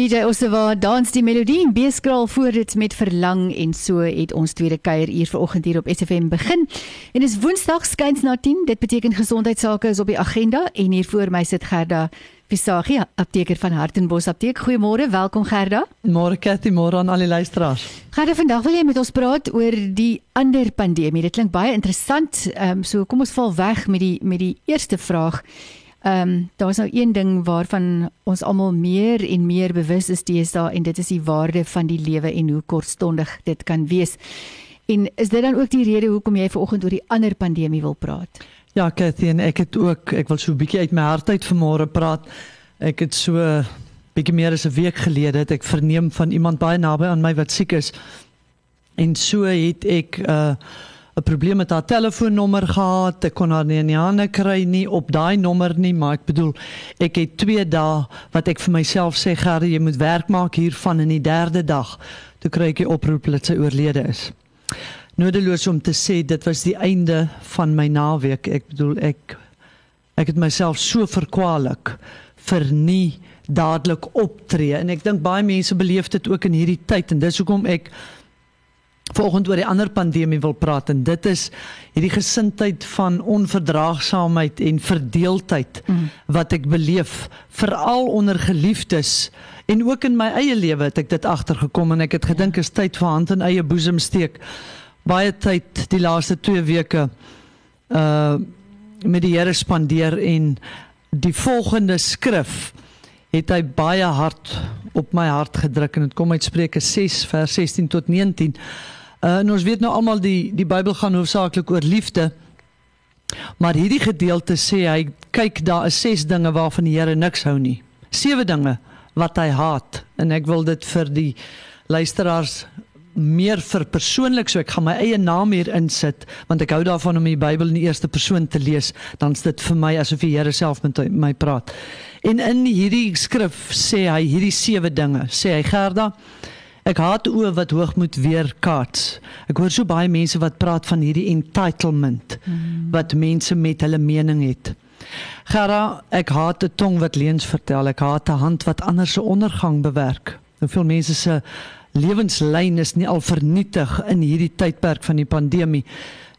DJ Oseva dans die melodie en beeskraal voor dit met verlang en so het ons tweede kuier uur vanoggend hier op SFM begin. En dis Woensdag skuins na 10. Dit beteken gesondheidsake is op die agenda en hier voor my sit Gerda Visagie, apteker van Hartenbos Apteek. Goeiemôre, welkom Gerda. Môre Cathy, môre aan al die luisteraars. Gerda, vandag wil jy met ons praat oor die ander pandemie. Dit klink baie interessant. Ehm um, so kom ons val weg met die met die eerste vraag. Ehm um, daar's nou een ding waarvan ons almal meer en meer bewus is deesdae en dit is die waarde van die lewe en hoe kortstondig dit kan wees. En is dit dan ook die rede hoekom jy vanoggend oor die ander pandemie wil praat? Ja, Cathy en ek het ook ek wil so 'n bietjie uit my hart uit vanmôre praat. Ek het so bietjie meer as 'n week gelede het ek verneem van iemand baie naby aan my wat siek is. En so het ek uh, 'n probleem met haar telefoonnommer gehad. Ek kon haar nie in die hande kry nie op daai nommer nie, maar ek bedoel, ek het 2 dae wat ek vir myself sê, "Gerrie, jy moet werk maak hiervan in die derde dag." Toe kry ek die oproep dat sy oorlede is. Nodeloos om te sê dit was die einde van my naweek. Ek bedoel, ek ek het myself so verkwalik vir nie dadelik optree en ek dink baie mense beleef dit ook in hierdie tyd en dis hoekom ek volgende oor die ander pandemie wil praat en dit is hierdie gesindheid van onverdraagsaamheid en verdeeldheid mm. wat ek beleef veral onder geliefdes. En ook in my eie lewe het ek dit agtergekom en ek het gedink is tyd vir hand in eie boesem steek. Baie tyd die laaste 2 weke uh met die Here spandeer en die volgende skrif het hy baie hard op my hart gedruk en dit kom uit Spreuke 6 vers 16 tot 19 Uh, en ons weet nou almal die die Bybel gaan hoofsaaklik oor liefde. Maar hierdie gedeelte sê hy kyk daar is ses dinge waarvan die Here niks hou nie. Sewe dinge wat hy haat en ek wil dit vir die luisteraars meer vir persoonlik so ek gaan my eie naam hier insit want ek hou daarvan om die Bybel in die eerste persoon te lees dan is dit vir my asof die Here self met my praat. En in hierdie skrif sê hy hierdie sewe dinge. Sê hy Gerda Ek haat oë wat hoogmoed weer kaats. Ek hoor so baie mense wat praat van hierdie entitlement mm. wat mense met hulle mening het. Gara, ek haat 'n tong wat leuns vertel. Ek haat 'n hand wat ander se ondergang bewerk. Hoeveel mense se lewenslyn is nie al vernietig in hierdie tydperk van die pandemie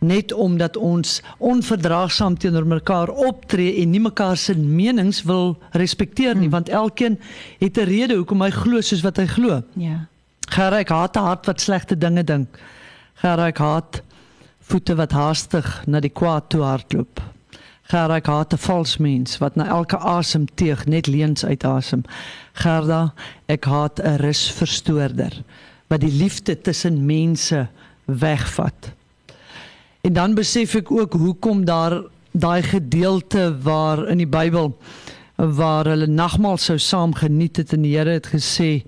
net omdat ons onverdraagsaam teenoor mekaar optree en nie mekaar se menings wil respekteer nie mm. want elkeen het 'n rede hoekom hy glo soos wat hy glo. Ja. Gerry, haat 'n hart wat slegte dinge dink. Gerry, haat voete wat haastig na die kwaad toe hardloop. Gerry, haat 'n vals mens wat na elke asem teeg net leuns uitasem. Gerda, ek haat 'n rusverstoorder wat die liefde tussen mense wegvat. En dan besef ek ook hoekom daar daai gedeelte waar in die Bybel waar hulle nagmaal sou saam geniet het en die Here het gesê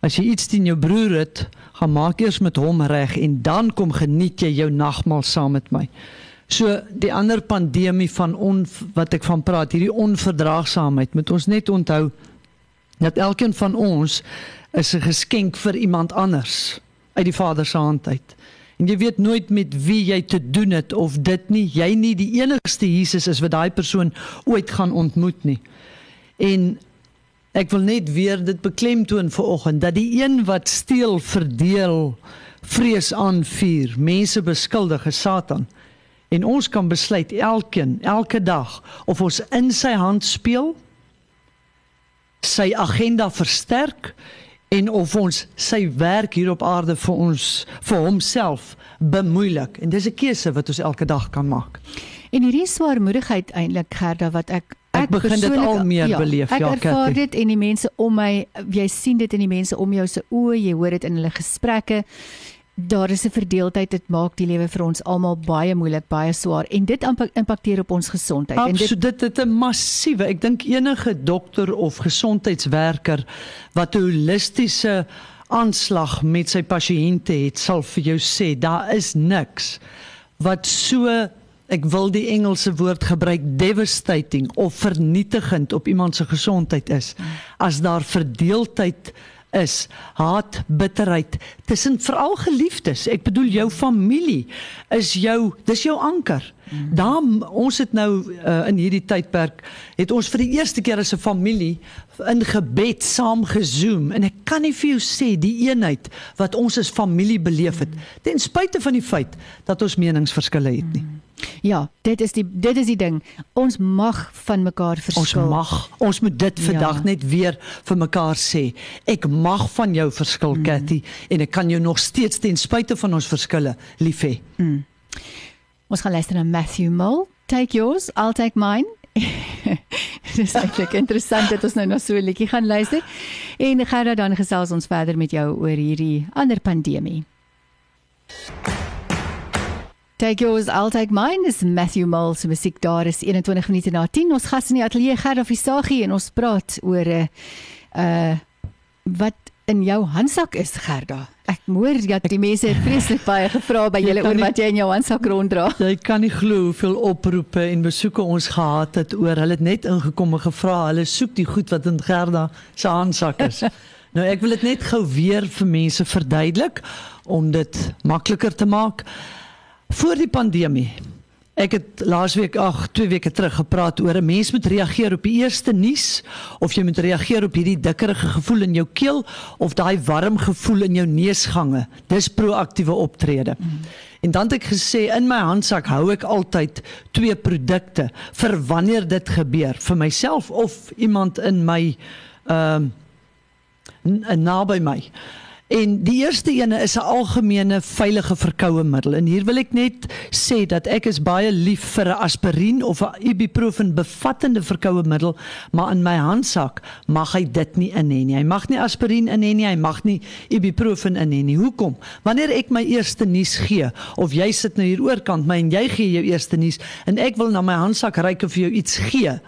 As jy iets teen jou broer het, gaan maak eers met hom reg en dan kom geniet jy jou nagmaal saam met my. So die ander pandemie van on, wat ek van praat, hierdie onverdraagsaamheid, moet ons net onthou dat elkeen van ons is 'n geskenk vir iemand anders uit die Vader se hand uit. En jy weet nooit met wie jy te doen het of dit nie jy nie die enigste Jesus is wat daai persoon ooit gaan ontmoet nie. En Ek wil net weer dit beklemtoon vir oggend dat die een wat steel, verdeel, vrees aanvuur, mense beskuldig is Satan. En ons kan besluit elkeen, elke dag of ons in sy hand speel, sy agenda versterk en of ons sy werk hier op aarde vir ons vir homself bemoeilik. En dis 'n keuse wat ons elke dag kan maak. En hierdie swaarmoedigheid eintlik Gerda wat ek ek begin dit al meer ja, beleef. ja ek ervaar dit en die mense om my jy sien dit in die mense om jou se oë jy hoor dit in hulle gesprekke. Daar is 'n verdeeldheid dit maak die lewe vir ons almal baie moeilik baie swaar en dit impakteer op ons gesondheid en dit dit het 'n massiewe ek dink enige dokter of gesondheidswerker wat 'n holistiese aanslag met sy pasiënte het, sal vir jou sê daar is niks wat so ek wil die Engelse woord gebruik devastating of vernietigend op iemand se gesondheid is. As daar verdeeldheid is haat bitterheid tussen veral geliefdes. Ek bedoel jou familie is jou dis jou anker. Daar ons het nou uh, in hierdie tydperk het ons vir die eerste keer as 'n familie in gebed saam gezoom en ek kan nie vir jou sê die eenheid wat ons as familie beleef het ten spyte van die feit dat ons meningsverskille het nie Ja, dit is die dit is die ding. Ons mag van mekaar verskil. Ons mag. Ons moet dit vandag ja. net weer vir mekaar sê. Ek mag van jou verskil, mm. Cathy, en ek kan jou nog steeds ten spyte van ons verskille lief hê. Mm. Ons gaan luister na Matthew Mole. Take yours, I'll take mine. Dis eintlik interessant dat ons nou na so 'n liedjie gaan luister. En Gerda dan gesels ons verder met jou oor hierdie ander pandemie. Take yours, I'll take mine. Dis Matthew Mole se musiek daar is 21 minute na 10. Ons gas in die ateljee Gerda Visagie en ons praat oor 'n uh, uh wat in jou handsak is Gerda. Ek hoor dat die mense het vreeslik baie gevra by julle oor wat jy in jou handsak ronddra. Jy kan nie glo hoeveel oproepe en besoeke ons gehad het oor hulle het net ingekom en gevra hulle soek die goed wat in Gerda se handsak is. nou ek wil dit net gou weer vir mense verduidelik om dit makliker te maak. Voor die pandemie. Ek het laasweek ag 2 weke terug gepraat oor 'n mens moet reageer op die eerste nuus of jy moet reageer op hierdie dikkerige gevoel in jou keel of daai warm gevoel in jou neusgange. Dis proaktiewe optrede. Mm. En dan het ek gesê in my handsak hou ek altyd twee produkte vir wanneer dit gebeur vir myself of iemand in my ehm uh, naby my. En die eerste ene is 'n algemene veilige verkoue middel. En hier wil ek net sê dat ek is baie lief vir 'n aspirien of 'n ibuprofen bevattende verkoue middel, maar in my handsak mag hy dit nie in hê nie. Hy mag nie aspirien in hê nie, hy mag nie ibuprofen in hê nie. Hoekom? Wanneer ek my eerste nuus gee of jy sit nou hier oorkant my en jy gee jou eerste nuus en ek wil na my handsak ryk en vir jou iets gee,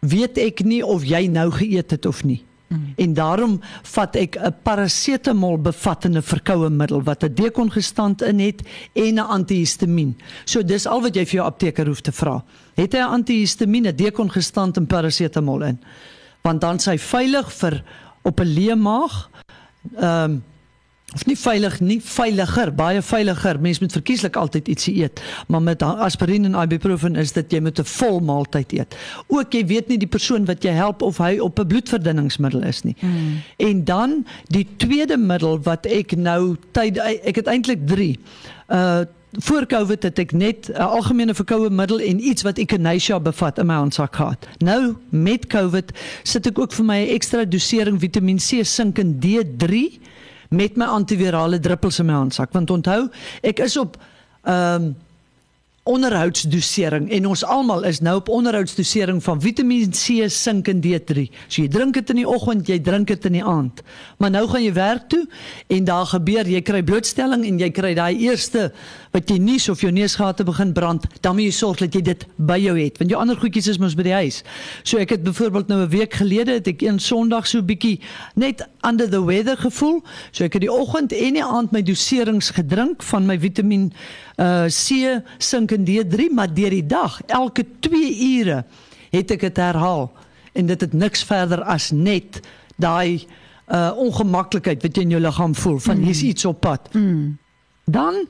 weet ek nie of jy nou geëet het of nie. Mm. En daarom vat ek 'n parasetamol bevattende verkoue middel wat 'n dekongestant in het en 'n antihistamiin. So dis al wat jy vir jou apteker hoef te vra. Het hy 'n antihistamiin, 'n dekongestant en parasetamol in? Want dan s'hy veilig vir op 'n leë maag. Ehm um, of nie veilig nie veiliger baie veiliger. Mens moet verkieslik altyd ietsie eet. Maar met aspirien en ibuprofen is dit jy moet 'n vol maaltyd eet. Ook jy weet nie die persoon wat jy help of hy op 'n bloedverdunningsmiddel is nie. Mm. en dan die tweede middel wat ek nou tyd ek het eintlik 3 uh voor covid het ek net 'n uh, algemene verkoue middel en iets wat echinacea bevat in my handsak gehad. Nou met covid sit ek ook vir my 'n ekstra dosering vitamien C sink en D3 met my antivirale druppels in my handsak. Want onthou ek is op ehm um, onderhoudsdosering en ons almal is nou op onderhoudsdosering van Vitamiin C, sink en D3. So jy drink dit in die oggend, jy drink dit in die aand. Maar nou gaan jy werk toe en daar gebeur jy kry blootstelling en jy kry daai eerste wat jy nies of jou neusgate begin brand, dan moet jy sorg dat jy dit by jou het want jou ander goedjies is mos by die huis. So ek het byvoorbeeld nou 'n week gelede het ek een Sondag so bietjie net under the weather gevoel. So ek het die oggend en die aand my doserings gedrink van my Vitamiin uh C, sink en D3, maar deur die dag, elke 2 ure het ek dit herhaal en dit het niks verder as net daai uh ongemaklikheid wat jy in jou liggaam voel van hier's mm. iets op pad. Mm. Dan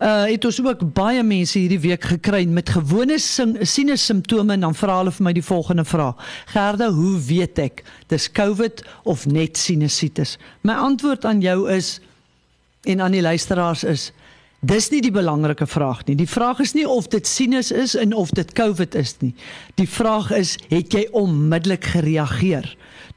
uh het ons ook baie mense hierdie week gekry met gewone sinus simptome en dan vra hulle vir my die volgende vraag. Gerda, hoe weet ek dis COVID of net sinusitis? My antwoord aan jou is en aan die luisteraars is Dis nie die belangrike vraag nie. Die vraag is nie of dit sinus is en of dit COVID is nie. Die vraag is, het jy onmiddellik gereageer?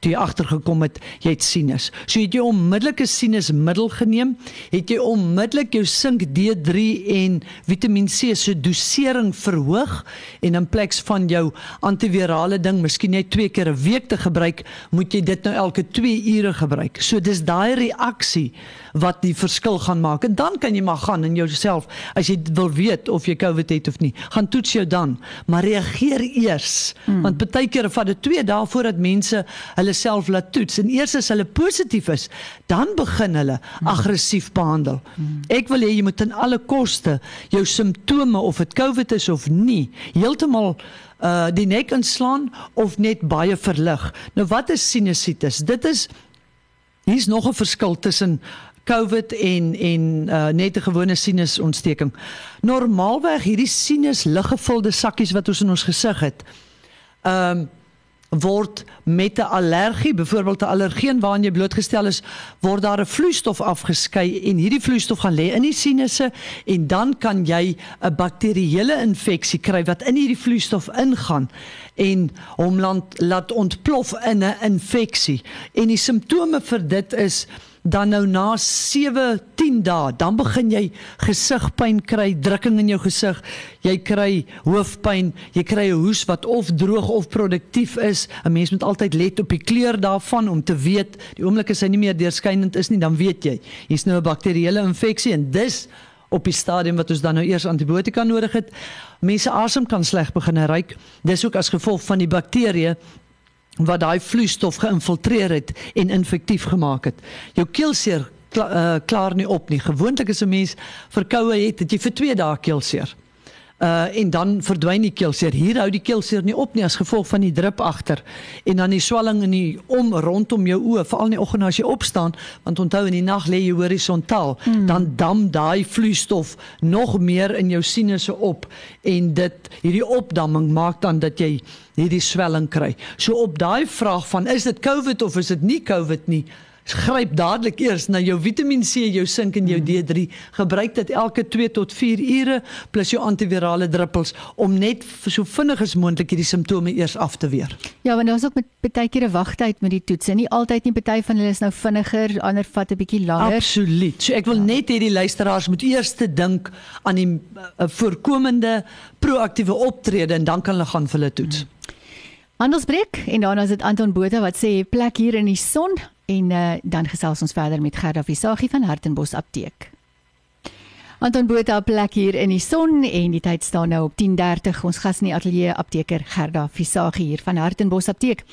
Toe jy agtergekom het jy het sinus. So het jy onmiddellik 'n sinusmiddel geneem, het jy onmiddellik jou sink D3 en Vitamiin C se dosering verhoog en in plaas van jou antivirale ding miskien net twee keer 'n week te gebruik, moet jy dit nou elke 2 ure gebruik. So dis daai reaksie wat die verskil gaan maak. En dan kan jy maar gaan en in jouself as jy wil weet of jy COVID het of nie. Gaan toets jou dan, maar reageer eers. Mm. Want baie kere vat dit 2 dae voordat mense hulle self laat toets en eers as hulle positief is, dan begin hulle mm. aggressief behandel. Mm. Ek wil hê jy moet ten alle koste jou simptome of dit COVID is of nie, heeltemal uh die nek inslaan of net baie verlig. Nou wat is sinusitis? Dit is hier's nog 'n verskil tussen COVID en en uh, net 'n gewone sinusontsteking. Normaalweg hierdie sinus liggevulde sakkies wat ons in ons gesig het. Um word met 'n allergie, byvoorbeeld 'n allergeen waaraan jy blootgestel is, word daar 'n vloeistof afgeskei en hierdie vloeistof gaan lê in die sinusse en dan kan jy 'n bakterieële infeksie kry wat in hierdie vloeistof ingaan en hom laat ontplof in 'n infeksie. En die simptome vir dit is dan nou na 7 10 dae dan begin jy gesigpyn kry, drukking in jou gesig, jy kry hoofpyn, jy kry 'n hoes wat of droog of produktief is. 'n Mens moet altyd let op die kleur daarvan om te weet die oomblik as hy nie meer deurskynend is nie, dan weet jy hier's nou 'n bakterieële infeksie en dis op die stadium wat ons dan nou eers antibiotika nodig het. Mense asem kan sleg begin ruik. Dis ook as gevolg van die bakterieë wat daai vloeistof geïnfiltreer het en infektief gemaak het. Jou keelseer kla, uh, klaar nie op nie. Gewoonlik as 'n mens verkoue het, het jy vir 2 dae keelseer. Uh en dan verdwyn die keelseer. Hier hou die keelseer nie op nie as gevolg van die drup agter en dan die swelling in die om rondom jou oë, veral in die oggend as jy opstaan, want onthou in die nag lê jy horisontaal, hmm. dan dam daai vloeistof nog meer in jou sinusse op en dit hierdie opdamming maak dan dat jy hierdie swelling kry. So op daai vraag van is dit COVID of is dit nie COVID nie? Gryp dadelik eers na jou Vitamiin C, jou sink en jou hmm. D3. Gebruik dit elke 2 tot 4 ure plus jou antivirale druppels om net so vinnig as moontlik hierdie simptome eers af te weer. Ja, want ons ook met baie keer 'n wagtyd met die toetse. Nie altyd nie, party van hulle is nou vinniger, ander vat 'n bietjie langer. Absoluut. So ek wil ja. net hê die luisteraars moet eers te dink aan die uh, voorkomende proaktiewe optrede en dan kan hulle gaan vir hulle toets. Hmm. Handelsbreek en daarna is dit Anton Botha wat sê plek hier in die son en uh, dan gesels ons verder met Gerda Visagie van Hartenbos Apteek. Anton Botha plek hier in die son en die tyd staan nou op 10:30 ons gas in die ateljee apteker Gerda Visagie hier van Hartenbos Apteek.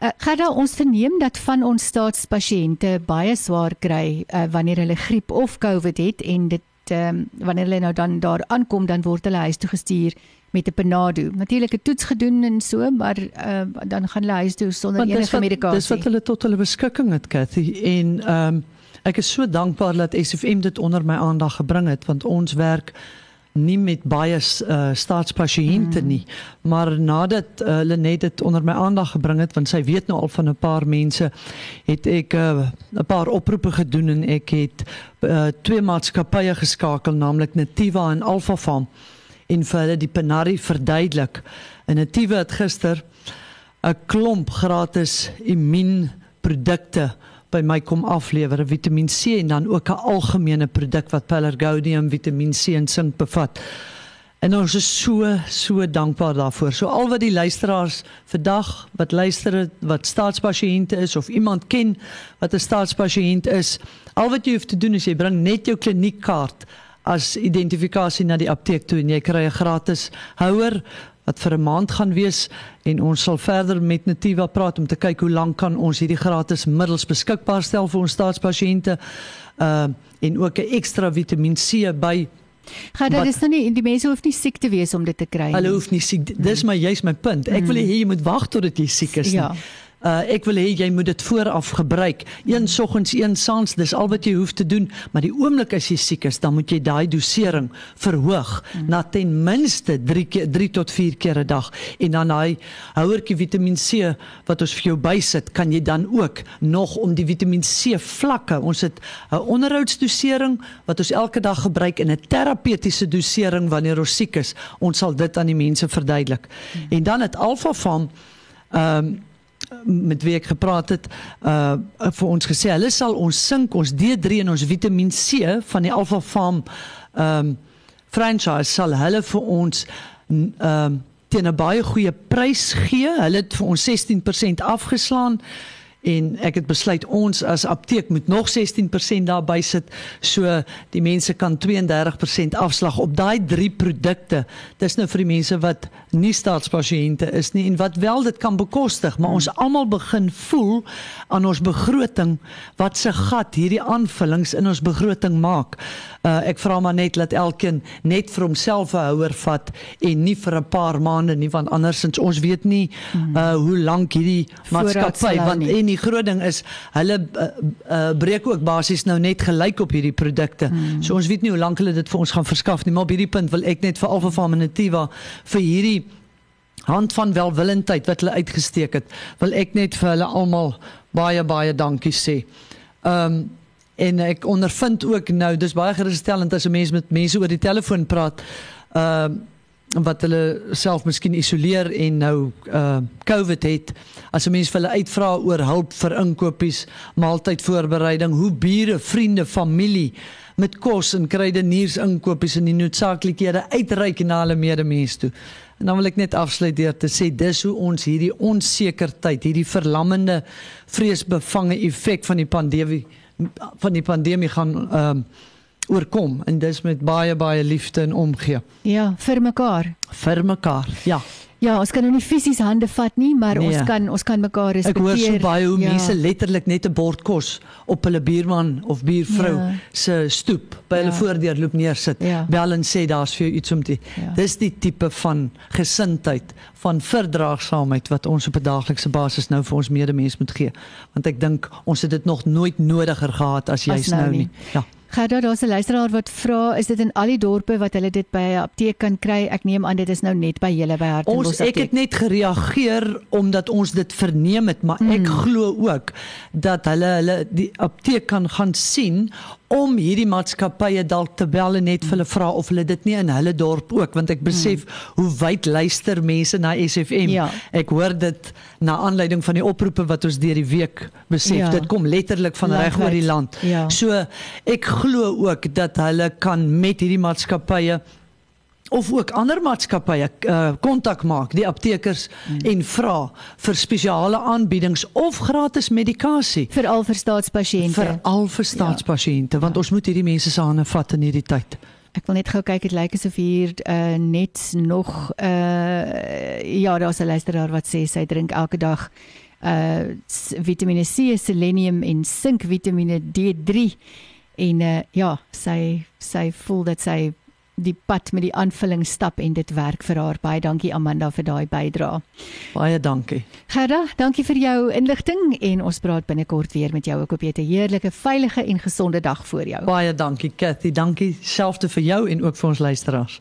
Uh, Gerda ons verneem dat van ons staatspasiënte baie swaar kry uh, wanneer hulle griep of COVID het en dit um, wanneer hulle nou dan daar aankom dan word hulle huis toe gestuur met 'n Panado. Natuurlik 'n toets gedoen en so, maar uh, dan gaan hulle huis toe sonder enige medikasie. Dis wat hulle tot hulle beskikking het, Cathy. En ehm um, ek is so dankbaar dat SFM dit onder my aandag gebring het want ons werk nie met baie uh, staatspasiënte nie maar nadat uh, hulle net dit onder my aandag gebring het want sy weet nou al van 'n paar mense het ek 'n uh, paar oproepe gedoen en ek het uh, twee maatskappye geskakel naamlik Nativa en Alpha Farm en vir hulle die Panari verduidelik. En Nativa het gister 'n klomp gratis immuunprodukte by my kom aflewer, Vitamiin C en dan ook 'n algemene produk wat Pelargonium, Vitamiin C en sink bevat. En ons is so so dankbaar daarvoor. So al wat die luisteraars vandag wat luister wat staatspasiënte is of iemand ken wat 'n staatspasiënt is, al wat jy hoef te doen is jy bring net jou kliniekkaart as identifikasie na die apteek toe en jy kry 'n gratis houer wat vir 'n maand gaan wees en ons sal verder met Nativa praat om te kyk hoe lank kan ons hierdie gratis middels beskikbaar stel vir ons staatspasiënte uh en ook 'n ekstra Vitamiin C by Gaan dit is nou nie die mense hoef nie siek te wees om dit te kry nie. Hulle hoef nie siek dis maar juist my punt. Ek wil mm. hê jy moet wag tot jy siek is. Ja. Uh ek wil hê jy moet dit vooraf gebruik. Een soggens, een saans, dis al wat jy hoef te doen, maar die oomblik as jy siek is, dan moet jy daai dosering verhoog mm. na ten minste 3 keer 3 tot 4 keer 'n dag. En dan daai houertjie Vitamiin C wat ons vir jou bysit, kan jy dan ook nog om die Vitamiin C vlakke. Ons het 'n onderhoudsdosering wat ons elke dag gebruik en 'n terapeutiese dosering wanneer ons siek is. Ons sal dit aan die mense verduidelik. Mm. En dan het Alpha Farm ehm um, met wie ek gepraat het uh vir ons gesê hulle sal ons sink ons D3 en ons Vitamiin C van die Alpha Farm um franchise sal hulle vir ons um teen 'n baie goeie prys gee. Hulle het vir ons 16% afgeslaan en ek het besluit ons as apteek moet nog 16% daarby sit so die mense kan 32% afslag op daai drie produkte. Dis nou vir die mense wat nie staatspasiënte is nie en wat wel dit kan bekostig, maar ons almal begin voel aan ons begroting wat se gat hierdie aanvullings in ons begroting maak. Uh, ek vra maar net dat elkeen net vir homself 'n houer vat en nie vir 'n paar maande nie want andersins ons weet nie uh, hoe lank hierdie maatskappy want en die groot ding is hulle uh, uh, breek ook basies nou net gelyk op hierdie produkte. Hmm. So ons weet nie hoe lank hulle dit vir ons gaan verskaf nie, maar op hierdie punt wil ek net vir Alpha Farmativa vir hierdie hand van welwillendheid wat hulle uitgesteek het, wil ek net vir hulle almal baie baie dankie sê. Ehm um, en ek ondervind ook nou dis baie gerusstellend as 'n mens met mense oor die telefoon praat ehm uh, wat hulle self miskien isoleer en nou uh COVID het as 'n mens vir hulle uitvra oor hulp vir inkopies, maaltydvoorbereiding, hoe bure, vriende, familie met kos en krydeniers inkopies en die noodsaaklikhede uitreik na hulle medemens toe. En dan wil ek net afsluit deur te sê dis hoe ons hierdie onsekerheid, hierdie verlammende vreesbevange effek van die pandemie van die pandemie gaan ehm um, oorkom en dis met baie baie liefde en omgee. Ja, vir mekaar. Vir mekaar. Ja. Ja, ons kan nou nie fisies hande vat nie, maar nee. ons kan ons kan mekaar respekteer. Ek hoor so baie hoe ja. mense letterlik net 'n bord kos op hulle buurman of buurvrou ja. se stoep by ja. hulle voordeur loop neersit. Ja. Bel en sê daar's vir jou iets om te. Ja. Dis die tipe van gesindheid, van verdraagsaamheid wat ons op 'n daaglikse basis nou vir ons medemens moet gee. Want ek dink ons het dit nog nooit nodiger gehad as jy's nou, nou nie. Ja. Gerda, daar's 'n luisteraar wat vra, is dit in al die dorpe wat hulle dit by 'n apteek kan kry? Ek neem aan dit is nou net by julle by Hartenbos. Ons ek het net gereageer omdat ons dit verneem het, maar ek mm. glo ook dat hulle hulle die apteek kan gaan sien om hierdie maatskappye dalk te bel en net vir hulle vra of hulle dit nie in hulle dorp ook want ek besef mm. hoe wyd luister mense na SFM. Ja. Ek hoor dit na aanleiding van die oproepe wat ons deur die week besef. Ja. Dit kom letterlik van reg oor die land. Ja. So ek glo ook dat hulle kan met hierdie maatskappye of ook ander maatskappye uh, kontak uh, maak die aptekers hmm. en vra vir spesiale aanbiedings of gratis medikasie veral vir staatspasiënte veral vir staatspasiënte ja. want ja. ons moet hierdie mense se hande vat in hierdie tyd ek wil net gou kyk dit lyk asof hier uh, net nog uh, ja daar's 'n luisteraar wat sê sy drink elke dag uh vitamine C, selenium en sink vitamine D3 en uh, ja, sy sy voel dat sy die pad met die aanvulling stap en dit werk vir haar. Baie dankie Amanda vir daai bydrae. Baie dankie. Gerda, dankie vir jou inligting en ons praat binnekort weer met jou. Ek hoop jy het 'n heerlike, veilige en gesonde dag voor jou. Baie dankie Cathy. Dankie selfs te vir jou en ook vir ons luisteraars.